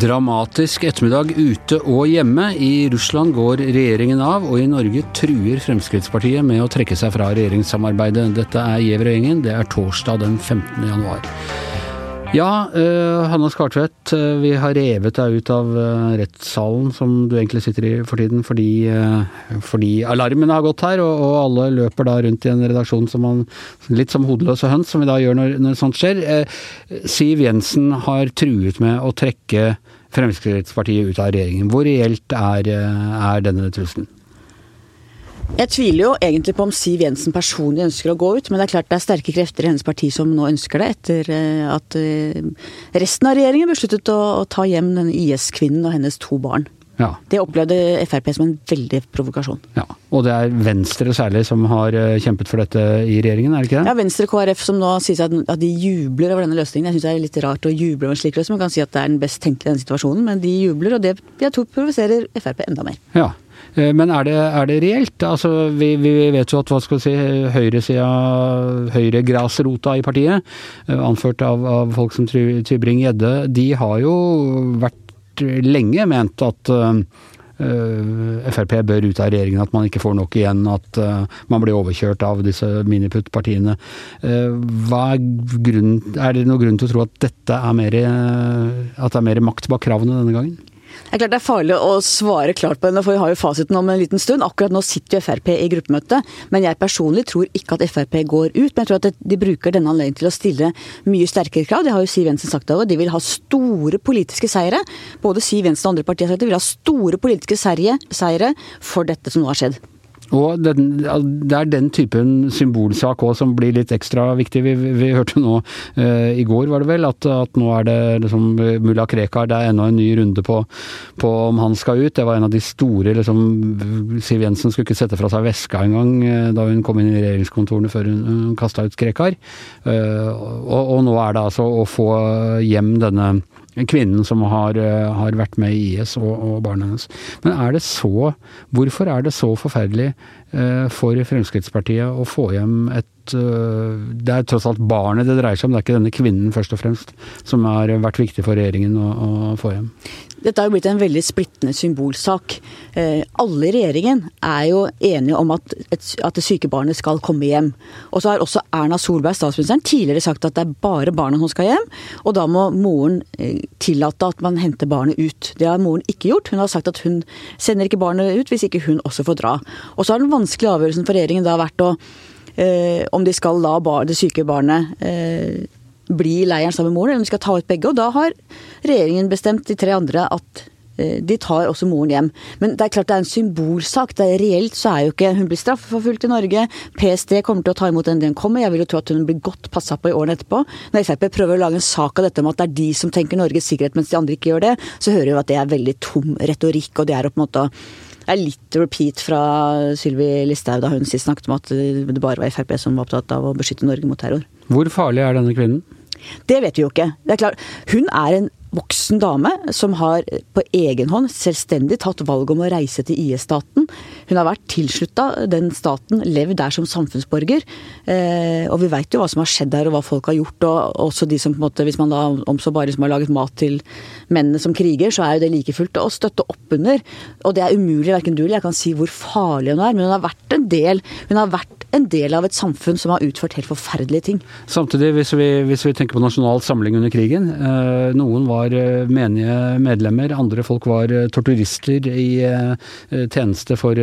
Dramatisk ettermiddag ute og hjemme. I Russland går regjeringen av, og i Norge truer Fremskrittspartiet med å trekke seg fra regjeringssamarbeidet. Dette er Giæver og gjengen. Det er torsdag den 15. januar. Ja, uh, Hanne Skartvedt, uh, vi har revet deg ut av uh, rettssalen som du egentlig sitter i for tiden, fordi, fordi alarmen har gått her, og, og, alle løper da rundt i en redaksjon som man Litt som hodeløse høns, som vi da gjør når, når sånt skjer. Siv Jensen har truet med å trekke Fremskrittspartiet ut av regjeringen. Hvor reelt er, er denne trusselen? Jeg tviler jo egentlig på om Siv Jensen personlig ønsker å gå ut, men det er klart det er sterke krefter i hennes parti som nå ønsker det, etter eh, at eh, resten av regjeringen besluttet å, å ta hjem denne IS-kvinnen og hennes to barn. Ja. Det opplevde Frp som en veldig provokasjon. Ja, Og det er Venstre særlig som har eh, kjempet for dette i regjeringen, er det ikke det? Ja, Venstre og KrF som nå sier at, at de jubler over denne løsningen. Jeg syns det er litt rart å juble over en slik løsning. Man kan si at det er den best tenkelige i denne situasjonen, men de jubler, og det jeg tror provoserer Frp enda mer. Ja, men er det, er det reelt? Altså, vi, vi, vet jo at hva skal si, høyresida, høyregrasrota i partiet, eh, anført av, av folk som Tybring-Gjedde, de har jo vært lenge ment at uh, Frp bør ut av regjeringen, at man ikke får nok igjen, at uh, man blir overkjørt av disse miniputt-partiene. Uh, er, er det noen grunn til å tro at dette er mer, at det er mer makt bak kravene denne gangen? Det er klart det er farlig å svare klart på henne, for vi har jo fasiten om en liten stund. Akkurat nå sitter jo Frp i gruppemøte, men jeg personlig tror ikke at Frp går ut. Men jeg tror at de bruker denne anledningen til å stille mye sterkere krav. Det har jo Siv Jensen sagt over. De vil ha store politiske seire. Både Siv Jensen og andre partier har sagt de vil ha store politiske seire for dette som nå har skjedd. Og den, det er den typen symbolsak òg som blir litt ekstra viktig. Vi, vi hørte nå uh, i går, var det vel, at, at nå er det liksom mulla Krekar. Det er ennå en ny runde på, på, om han skal ut. Det var en av de store liksom Siv Jensen skulle ikke sette fra seg veska engang eh, da hun kom inn i regjeringskontorene før hun, hun kasta ut Krekar. Uh, og, og nå er det altså å få hjem denne kvinnen som har, eh, har, vært med i IS og, og barna hennes. Men er det så Hvorfor er det så forferdelig eh, for Fremskrittspartiet å få hjem et eh, Det er tross alt barnet det dreier seg om, det er ikke denne kvinnen først og fremst som har vært viktig for regjeringen å, å få hjem? Dette har jo blitt en veldig splittende symbolsak. Eh, alle i regjeringen er jo enige om at, at det syke barnet skal komme hjem. Og så har også Erna Solberg, statsministeren, tidligere sagt at det er bare barna som skal hjem. Og da må moren eh, tillate at man henter barnet ut. Det har moren ikke gjort. Hun har sagt at hun sender ikke barnet ut hvis ikke hun også får dra. Og så har den vanskelige avgjørelsen for regjeringen da vært å eh, om de skal la bar, det syke barnet bli i leiren sammen med moren, eller om de skal ta ut begge. Og da har regjeringen bestemt, de tre andre, at eh, de tar også moren hjem. Men det er klart det er en symbolsak. det er Reelt så er jo ikke Hun blir straffeforfulgt i Norge. PST kommer til å ta imot den den kommer. Jeg vil jo tro at hun blir godt passa på i årene etterpå. Når Frp prøver å lage en sak av dette om at det er de som tenker Norges sikkerhet, mens de andre ikke gjør det, så hører vi at det er veldig tom retorikk, og det er å på en måte det er litt repeat fra Sylvi Listhaug da hun sist snakket om at det bare var Frp som var opptatt av å beskytte Norge mot terror. Hvor farlig er denne kvinnen? Det vet vi jo ikke. Det er klart, Hun er en voksen dame som har på egen hånd selvstendig tatt valg om å reise til IS-staten. Hun har vært tilslutta den staten, levd der som samfunnsborger. Eh, og vi veit jo hva som har skjedd der og hva folk har gjort. Og også de som på en måte, hvis man da om så bare som har laget mat til mennene som kriger, så er jo det like fullt å støtte opp under. Og det er umulig, verken du eller jeg kan si hvor farlig hun er, men hun har vært en del. Hun har vært en del av et samfunn som har utført helt forferdelige ting. Samtidig, hvis vi, hvis vi tenker på Nasjonal Samling under krigen. Eh, noen var eh, menige medlemmer, andre folk var eh, torturister i tjeneste for,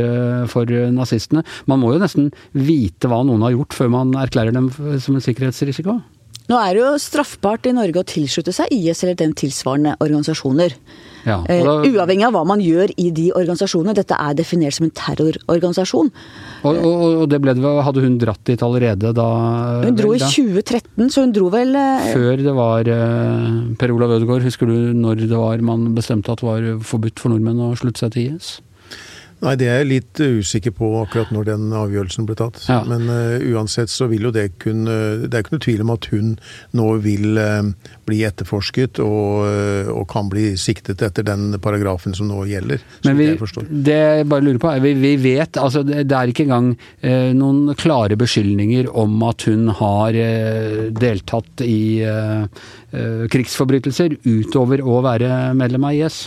for nazistene. Man må jo nesten vite hva noen har gjort før man erklærer dem som en sikkerhetsrisiko? Nå er det jo straffbart i Norge å tilslutte seg IS eller den tilsvarende organisasjoner. Ja, da, uh, uavhengig av hva man gjør i de organisasjonene. Dette er definert som en terrororganisasjon. Og, og, og det ble det, hadde hun dratt dit allerede da? Hun dro vel, i 2013, så hun dro vel uh, Før det var uh, Per Olav Ødegaard, husker du når det var man bestemte at det var forbudt for nordmenn å slutte seg til IS? Nei, det er jeg litt usikker på akkurat når den avgjørelsen ble tatt. Ja. Men uh, uansett så vil jo det kunne Det er ikke noe tvil om at hun nå vil uh, bli etterforsket og, uh, og, kan bli siktet etter den paragrafen som nå gjelder. Men vi, det jeg bare lurer på, vi, vi vet altså det, det er ikke engang noen klare beskyldninger om at hun har deltatt i krigsforbrytelser utover å være medlem av IS?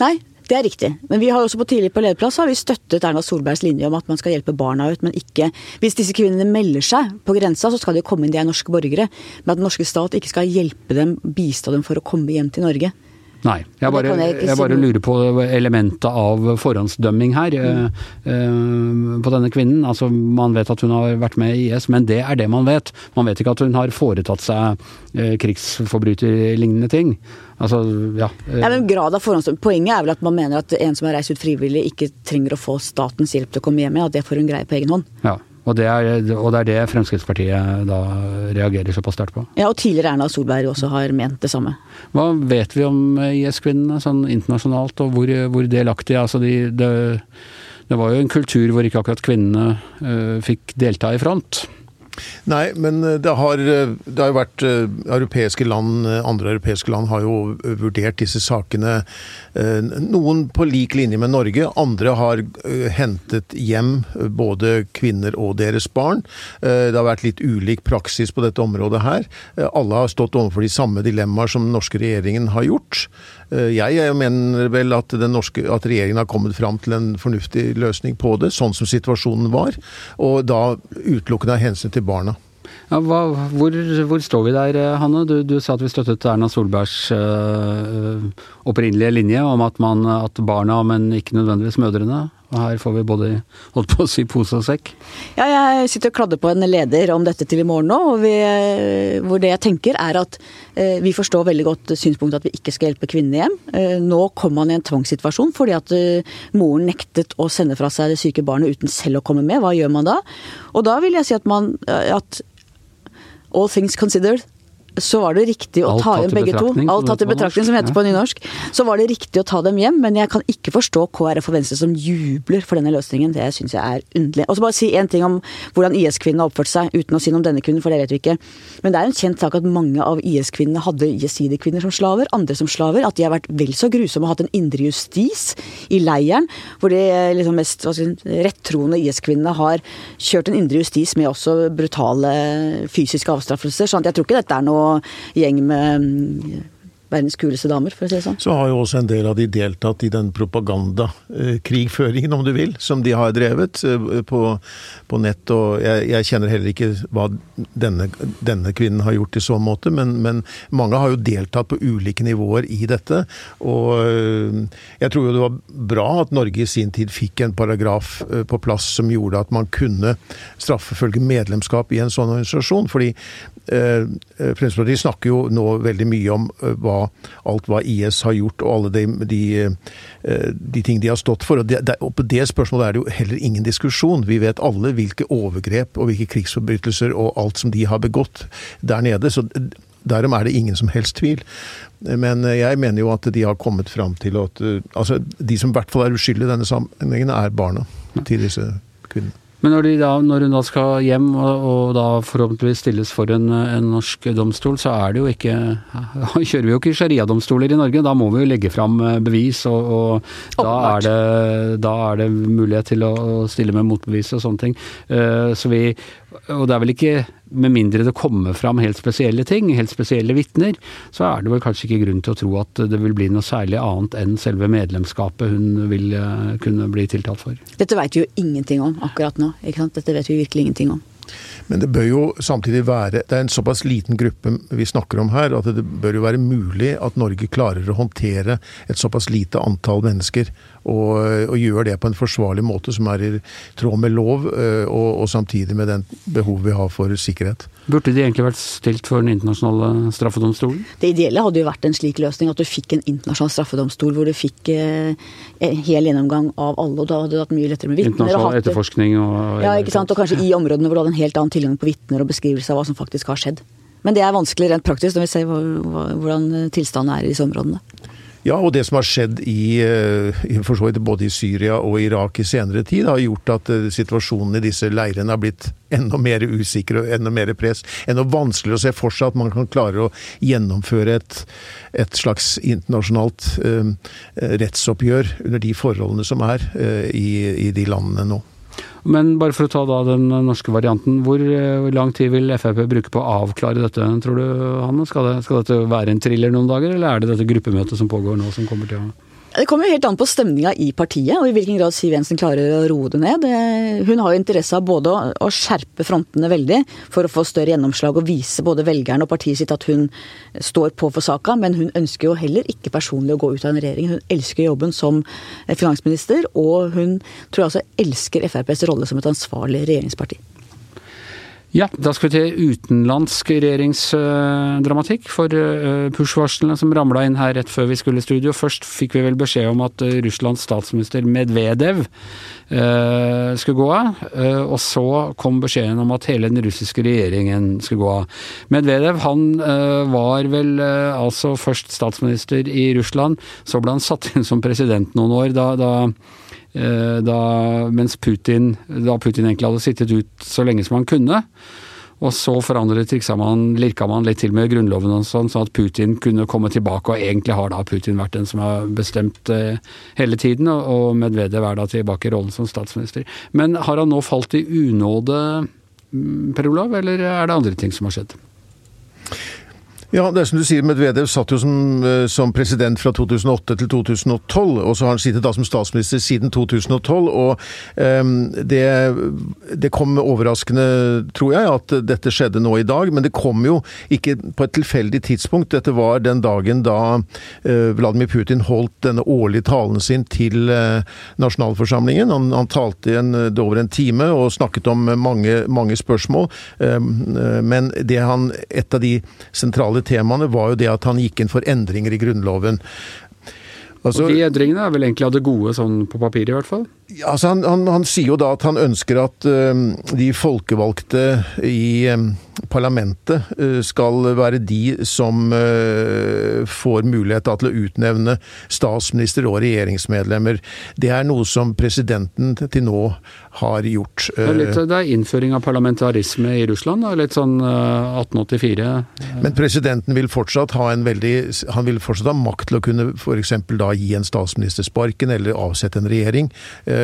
Nei, det er riktig. Men vi har også på tidlig på lederplass har vi støttet Erna Solbergs linje om at man skal hjelpe barna ut, men ikke Hvis disse kvinnene melder seg på grensa, så skal de komme inn, de er norske borgere. Men at den norske stat ikke skal hjelpe dem, bistå dem for å komme hjem til Norge. Nei, jeg bare, jeg, bare, lurer på elementet av forhåndsdømming her mm. uh, på denne kvinnen. Altså, Man vet at hun har vært med i IS, men det er det man vet. Man vet ikke at hun har foretatt seg uh, krigsforbryterlignende ting. Altså, ja. Ja men grad av. Poenget er vel at man mener at en som har reist ut frivillig, ikke trenger å få statens hjelp til å komme hjem igjen, at det får hun greie på egen hånd. Ja. Og det, er, og det, er, det Fremskrittspartiet da reagerer såpass sterkt på. Ja, og tidligere Erna Solberg også har ment det samme. Hva vet vi om IS-kvinnene sånn internasjonalt, og hvor, hvor delaktige altså de, det, det, var jo en kultur hvor ikke akkurat kvinnene uh, fikk delta i front. Nei, men eh, det har, eh, det har jo vært eh, europeiske land, andre europeiske land har jo vurdert disse sakene. Noen på lik linje med Norge, andre har hentet hjem både kvinner og deres barn. Det har vært litt ulik praksis på dette området her. Alle har stått overfor de samme dilemmaer som den norske regjeringen har gjort. Jeg mener vel at, norske, at, regjeringen har kommet fram til en fornuftig løsning på det, sånn som situasjonen var. Og da utelukkende av hensyn til barna. Ja, hva, hvor, hvor, står vi der, Hanne? Du, du, sa at vi støttet Erna Solbergs øh, opprinnelige linje om at, man, at barna, men ikke nødvendigvis mødrene. Og her får vi både holdt på å si pose og sekk. Ja, jeg sitter og kladder på en leder om dette til i morgen nå, vi, hvor det jeg tenker er at eh, vi forstår veldig godt synspunktet at vi ikke skal hjelpe kvinnene hjem. Eh, nå kommer man i en tvangssituasjon fordi at eh, moren nektet å sende fra seg det syke barnet uten selv å komme med. Hva gjør man da? Og da vil jeg si at man at all things considered, så var det riktig å ta hjem begge to. Alt tatt i betraktning, som heter på nynorsk. Så var det riktig å ta dem hjem, men jeg kan ikke forstå KrF og Venstre som jubler for denne løsningen. Det syns jeg er underlig. Og så bare si én ting om hvordan IS-kvinnene har oppført seg, uten å si noe om denne kvinnen, for det vet vi ikke. Men det er en kjent sak at mange av IS-kvinnene hadde jesidi-kvinner som slaver, andre som slaver. At de har vært vel så grusomme og hatt en indre justis i leiren, hvor de liksom mest si, rettroende IS-kvinnene har kjørt en indre justis med også brutale fysiske avstraffelser. Så jeg tror ikke dette er noe gjeng med verdens kuleste damer, for å si det sånn. Så har jo også en del av de deltatt i den propagandakrigføringen, om du vil, som de har drevet eh, på, på nett. Og jeg, jeg, kjenner heller ikke hva denne, denne, kvinnen har gjort i så måte, men, men, mange har jo deltatt på ulike nivåer i dette. Og eh, jeg tror jo det var bra at Norge i sin tid fikk en paragraf eh, på plass som gjorde at man kunne straffefølge medlemskap i en sånn organisasjon. fordi Eh, Fremskrittspartiet snakker jo nå veldig mye om eh, alt hva IS har gjort og alle de, de, eh, de ting de har stått for. Og, det, og, På det spørsmålet er det jo heller ingen diskusjon. Vi vet alle hvilke overgrep og hvilke krigsforbrytelser og alt som de har begått der nede. så Derom er det ingen som helst tvil. Men jeg mener jo at de har kommet fram til at altså, de som i hvert fall er uskyldige i denne sammenhengen, er barna til disse kvinnene. Men når, da, når, hun da skal hjem og, og da forhåpentligvis stilles for en, en, norsk domstol, så er det jo ikke Kjører vi jo ikke shariadomstoler i Norge, da må vi jo legge fram eh, bevis. Og, og da, er det, da, er det, mulighet til å stille med motbevis og sånne ting. Uh, så vi Og det er vel ikke med mindre det kommer fram helt spesielle ting, helt spesielle vitner, så er det vel kanskje ikke grunn til å tro at det vil bli noe særlig annet enn selve medlemskapet hun vil eh, kunne bli tiltalt for. Dette vet vi jo ingenting om akkurat nå. ikke sant? Dette vet vi virkelig ingenting om. Men det bør jo samtidig være Det er en såpass liten gruppe vi snakker om her, at det bør jo være mulig at Norge klarer å håndtere et såpass lite antall mennesker og, og gjør det på en forsvarlig måte som er i tråd med lov, øh, og, og samtidig med den behov vi har for sikkerhet. Burde de egentlig vært stilt for den internasjonale straffedomstolen? Det ideelle hadde jo vært en slik løsning, at du fikk en internasjonal straffedomstol hvor du fikk eh, en hel gjennomgang av alle, og da hadde du hatt mye lettere med vitner. Internasjonal etterforskning og Ja, ikke sant. Og kanskje i områdene hvor du hadde en helt annen tilgang på vitner og beskrivelse av hva som faktisk har skjedd. Men det er vanskelig rent praktisk når vi ser hvordan tilstanden er i disse områdene. Ja, og det som har skjedd i, så vidt både i Syria og Irak i senere tid, har gjort at situasjonen i disse leirene har blitt enda mer usikker og enda mer press. Enda vanskeligere å se for seg at man kan klare å gjennomføre et, et slags internasjonalt eh, rettsoppgjør under de forholdene som er eh, i, i de landene nå. Men bare for å ta da den norske varianten, hvor eh, lang tid vil Frp bruke på å avklare dette, tror du Hanne? Skal, det, skal dette være en thriller noen dager, eller er det dette gruppemøtet som pågår nå som kommer til å det kommer jo helt an på stemninga i partiet, og i hvilken grad Siv Jensen klarer å roe det ned. Hun har jo interesse av både å skjerpe frontene veldig for å få større gjennomslag og vise både velgerne og partiet sitt at hun står på for saka, men hun ønsker jo heller ikke personlig å gå ut av en regjering. Hun elsker jobben som finansminister, og hun tror jeg altså elsker FrPs rolle som et ansvarlig regjeringsparti. Ja, da skal vi til utenlandsk regjeringsdramatikk. For uh, push-varslene som ramla inn her rett før vi skulle i studio. Først fikk vi vel beskjed om at uh, Russlands statsminister Medvedev uh, skulle gå av. og så kom beskjeden om at hele den russiske regjeringen skulle gå av. Medvedev han var vel altså først statsminister i Russland, så ble han satt inn som president noen år. da, da Eh, da, mens Putin, da Putin egentlig hadde sittet ut så lenge som han kunne. Og så forandret triksa man, lirka man litt til med grunnloven og sånn, sånn at Putin kunne komme tilbake. Og egentlig har da Putin vært den som har bestemt eh, hele tiden, og Medvedev er da tilbake i rollen som statsminister. Men har han nå falt i unåde, mm, Per Olav, eller er det andre ting som har skjedd? Ja, det er som du sier, Medvedev satt jo som, eh, som, president fra 2008 til 2012, og så har han sittet da som statsminister siden 2012. og um, det, det, kom overraskende, tror jeg, at dette skjedde nå i dag. Men det kom jo ikke på et tilfeldig tidspunkt. Dette var den dagen da uh, Vladimir Putin holdt denne årlige talen sin til uh, nasjonalforsamlingen. Han, han talte en, over en time og snakket om mange, mange spørsmål. Um, men det han, et av de sentrale temaene var jo det at han gikk inn for endringer i Grunnloven. Altså, og de endringene er vel egentlig av det gode, sånn på papiret i hvert fall? Altså han, han, han, sier jo da at han ønsker at uh, de folkevalgte i um, parlamentet uh, skal være de som uh, får mulighet til å utnevne statsminister og regjeringsmedlemmer. Det er noe som presidenten til nå har gjort. Det er, litt, det er innføring av parlamentarisme i Russland, da, litt sånn 1884? Men presidenten vil fortsatt ha en veldig Han vil fortsatt ha makt til å kunne f.eks. da gi en statsminister sparken eller avsette en regjering. Eh,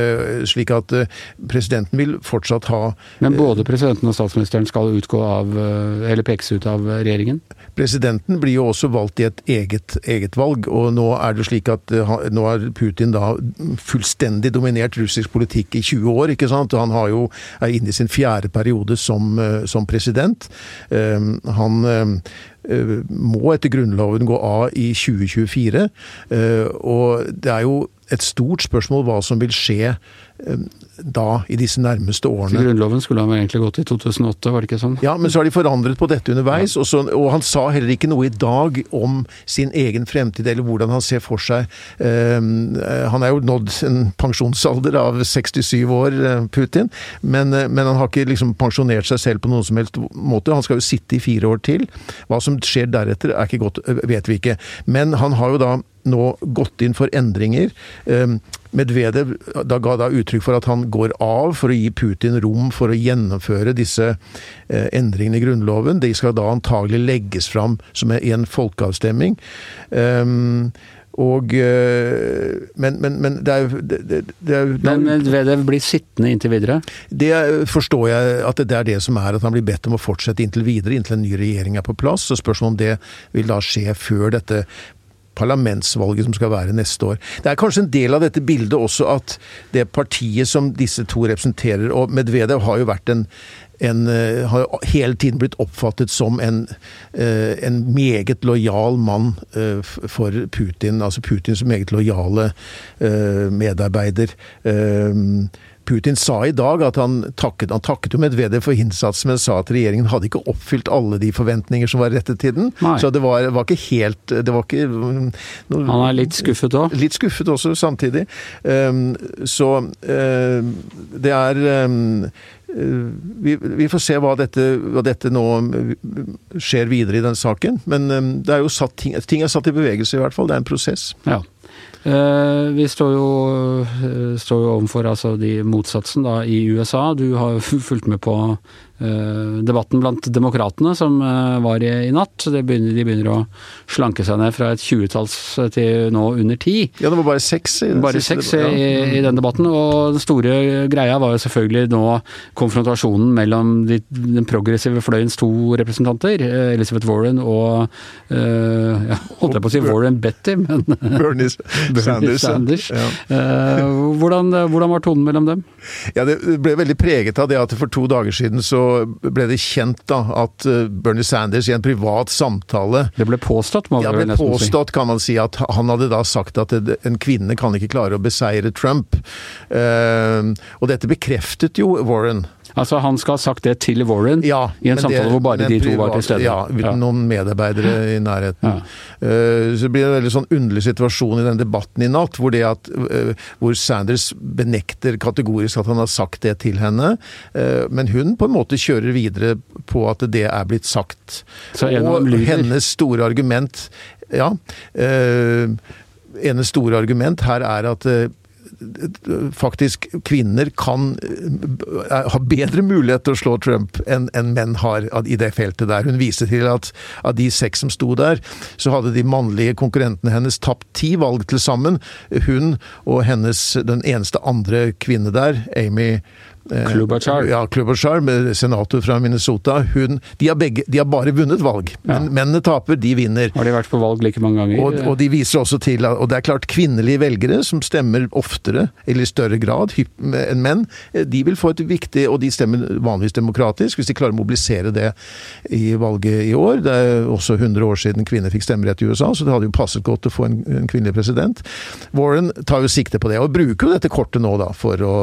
slik at eh, presidenten vil fortsatt ha Men både presidenten og statsministeren skal utgå av, eh, eller pekes ut av regjeringen? Presidenten blir jo også valgt i et eget, eget valg, og nå er det slik at nå har Putin da fullstendig dominert russisk politikk i 20 år, ikke sant. Han har jo, er inne i sin fjerde periode som, som president. Han må etter Grunnloven gå av i 2024. Og det er jo et stort spørsmål hva som vil skje eh, da, i disse nærmeste årene. Grunnloven skulle han egentlig gått i 2008, var det ikke sånn? Ja, men så har de forandret på dette underveis. Ja. Og, så, og, han sa heller ikke noe i dag om sin egen fremtid, eller hvordan han ser for seg um, Han er jo nådd en pensjonsalder av 67 år, Putin, men, men, han har ikke liksom pensjonert seg selv på noen som helst måte. Han skal jo sitte i fire år til. Hva som skjer deretter, er ikke godt, vet vi ikke. Men han har jo da nå gått inn for endringer. Ehm, Medvedev da ga da uttrykk for at han går av for å gi Putin rom for å gjennomføre disse eh, endringene i Grunnloven. De skal da antagelig legges fram som en folkeavstemning. Um, og, eh, men, men, men, det er er, Men Medvedev blir sittende inntil videre? Det forstår jeg at det er det som er, at han blir bedt om å fortsette inntil videre, inntil en ny regjering er på plass. Så spørsmålet om det vil da skje før dette parlamentsvalget som skal være neste år. Det er kanskje en del av dette bildet også at det partiet som disse to representerer, og Medvedev har jo vært en, en, uh, har hele tiden blitt oppfattet som en, uh, en meget lojal mann uh, for Putin. Altså Putins meget lojale medarbeider. Putin sa i dag at han takket, han takket jo Medvedev for innsatsen, men sa at regjeringen hadde ikke oppfylt alle de forventninger som var rettet til den. Nei. Så det var, var, ikke helt det var ikke, no, Han er litt skuffet òg? Litt skuffet også, samtidig. Um, så um, det er um, vi, vi, får se hva dette, hva dette, nå skjer videre i den saken. Men det er jo satt, ting, ting er satt i bevegelse, i hvert fall. Det er en prosess. Ja. Eh, vi står jo, står jo overfor altså de motsatsen da i USA. Du har fulgt med på Eh, debatten blant demokratene som eh, var i, i natt. De begynner, de begynner, å slanke seg ned fra et tjuetalls til nå under ti. Ja, det var bare seks i den Bare seks i, i, den debatten. Og den store greia var jo selvfølgelig nå konfrontasjonen mellom de, den progressive fløyens to representanter, eh, Elizabeth Warren og uh, ja, holdt jeg på å si Warren Betty, men Bernie Sanders. Sanders. Ja. Uh, hvordan, hvordan var tonen mellom dem? Ja, Det ble veldig preget av det at for to dager siden så ble det kjent da at eh, Bernie Sanders i en privat samtale Det ble påstått, må ja, ble påstått, kan man si. At han hadde da sagt at en kvinne kan ikke klare å beseire Trump. Uh, og dette bekreftet jo Warren. Altså Han skal ha sagt det til Warren ja, i en samtale det, hvor bare de to var til stede? Ja, uten ja. noen medarbeidere i nærheten. Uh, så det blir en veldig sånn underlig situasjon i den debatten i natt, hvor, at, uh, hvor Sanders benekter kategorisk at han har sagt det til henne, uh, men hun på en måte kjører videre på at det er blitt sagt. Og hennes store argument Ja. Hennes store argument her er at faktisk kvinner kan uh, ha bedre mulighet til å slå Trump enn en menn har i det feltet der. Hun viser til at av de seks som sto der, så hadde de mannlige konkurrentene hennes tapt ti valg til sammen. Hun og hennes, den eneste andre kvinne der, Amy Eh, Klobuchar. Ja, Klobuchar, med senator fra Minnesota. Hun, de, har begge, de har bare vunnet valg. Men ja. mennene taper, de vinner. Har de vært på valg like mange ganger? Og, og, de viser også til Og det er klart, kvinnelige velgere som stemmer oftere, eller i større grad, enn menn, eh, de vil få et viktig Og de stemmer vanligvis demokratisk, hvis de klarer å mobilisere det i valget i år. Det er også 100 år siden kvinner fikk stemmerett i USA, så det hadde jo passet godt å få en, en kvinnelig president. Warren tar jo sikte på det, og bruker jo dette kortet nå, da, for å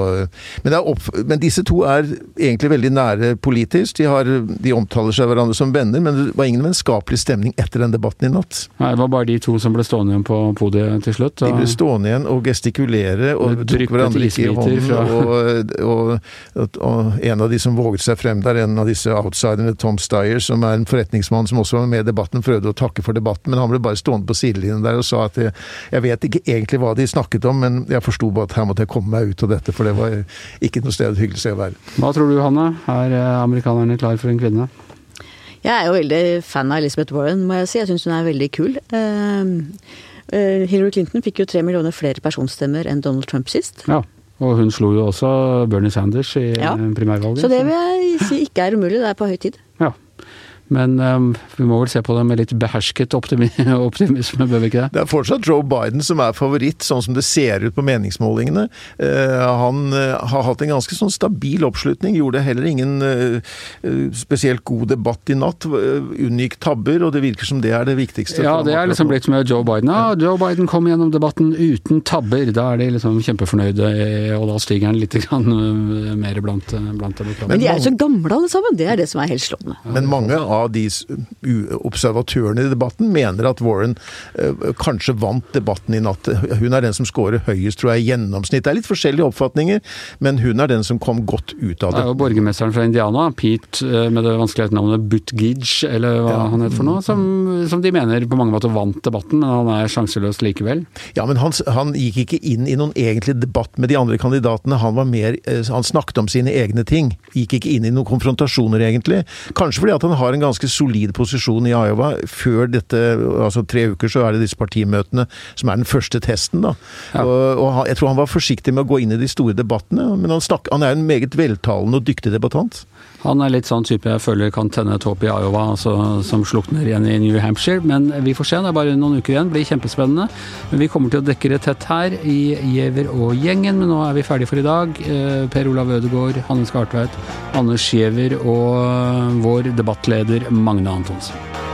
Men det er opp, men disse to er egentlig veldig nære politisk. De, har, de, omtaler seg hverandre som venner, men det var ingen vennskapelig stemning etter den debatten i natt. Nei, Det var bare de to som ble stående igjen på podiet til slutt? Og... De ble stående igjen og gestikulere og tok hverandre ikke i hånden. Fra... Og, og, og, en av de som våget seg frem der, en av disse outsiderne, Tom Steyer, som er en forretningsmann som også var med i debatten, prøvde å takke for debatten, men han ble bare stående på sidelinjen der og sa at jeg, jeg vet ikke egentlig hva de snakket om, men jeg forsto bare at her måtte jeg komme meg ut av dette, for det var ikke noe sted hyggelig sted å være. Hva tror du, Hanne? Er eh, amerikanerne klar for en kvinne? Jeg er jo veldig fan av Elizabeth Warren, må jeg si. Jeg syns hun er veldig kul. Uh, Hillary Clinton fikk jo tre millioner flere personstemmer enn Donald Trump sist. Ja, og hun slo jo også Bernie Sanders i ja. primærvalget. Så det vil jeg si ikke er umulig, det er på høy tid. Ja. Men um, vi må vel se på det med litt behersket optimisme, bør vi ikke det? Det er fortsatt Joe Biden som er favoritt, sånn som det ser ut på meningsmålingene. Uh, han uh, har hatt en ganske sånn stabil oppslutning. Gjorde heller ingen uh, spesielt god debatt i natt. Unngikk tabber, og det virker som det er det viktigste. Ja, det er liksom blitt med Joe Biden. Ja, Joe Biden kom gjennom debatten uten tabber. Da er de liksom kjempefornøyde, og da stiger han litt grann, mer blant, blant demokratene. Men de er jo så gamle alle sammen, det er det som er helt slående. Men mange av av de observatørene i debatten mener at Warren uh, kanskje vant debatten i natt. Hun er den som scorer høyest, tror jeg, i gjennomsnitt. Det er litt forskjellige oppfatninger, men hun er den som kom godt ut av det. Det er jo borgermesteren fra Indiana, Pete uh, med det vanskelige navnet Buttigieg, eller hva ja. han heter for noe, som, som, de mener på mange måter vant debatten, men han er sjanseløs likevel. Ja, men han, han, gikk ikke inn i noen egentlig debatt med de andre kandidatene. Han var mer uh, Han snakket om sine egne ting. Gikk ikke inn i noen konfrontasjoner, egentlig. Kanskje fordi at han har en ganske solid posisjon i Iowa. Før dette, altså tre uker, så er det disse partimøtene som er den første testen. da. Ja. Og, og, Jeg tror han var forsiktig med å gå inn i de store debattene, men han, snak, han er en meget veltalende og dyktig debattant. Han er litt sånn type jeg føler kan tenne et håp i Iowa, altså, som slukner igjen i New Hampshire. Men vi får se, det er bare noen uker igjen. Det blir kjempespennende. Men vi kommer til å dekke det tett her i Giæver og gjengen, men nå er vi ferdige for i dag. Eh, per Olav Ødegaard, Hanne Skartveit, Anders Giæver og vår debattleder Magne Antonsen.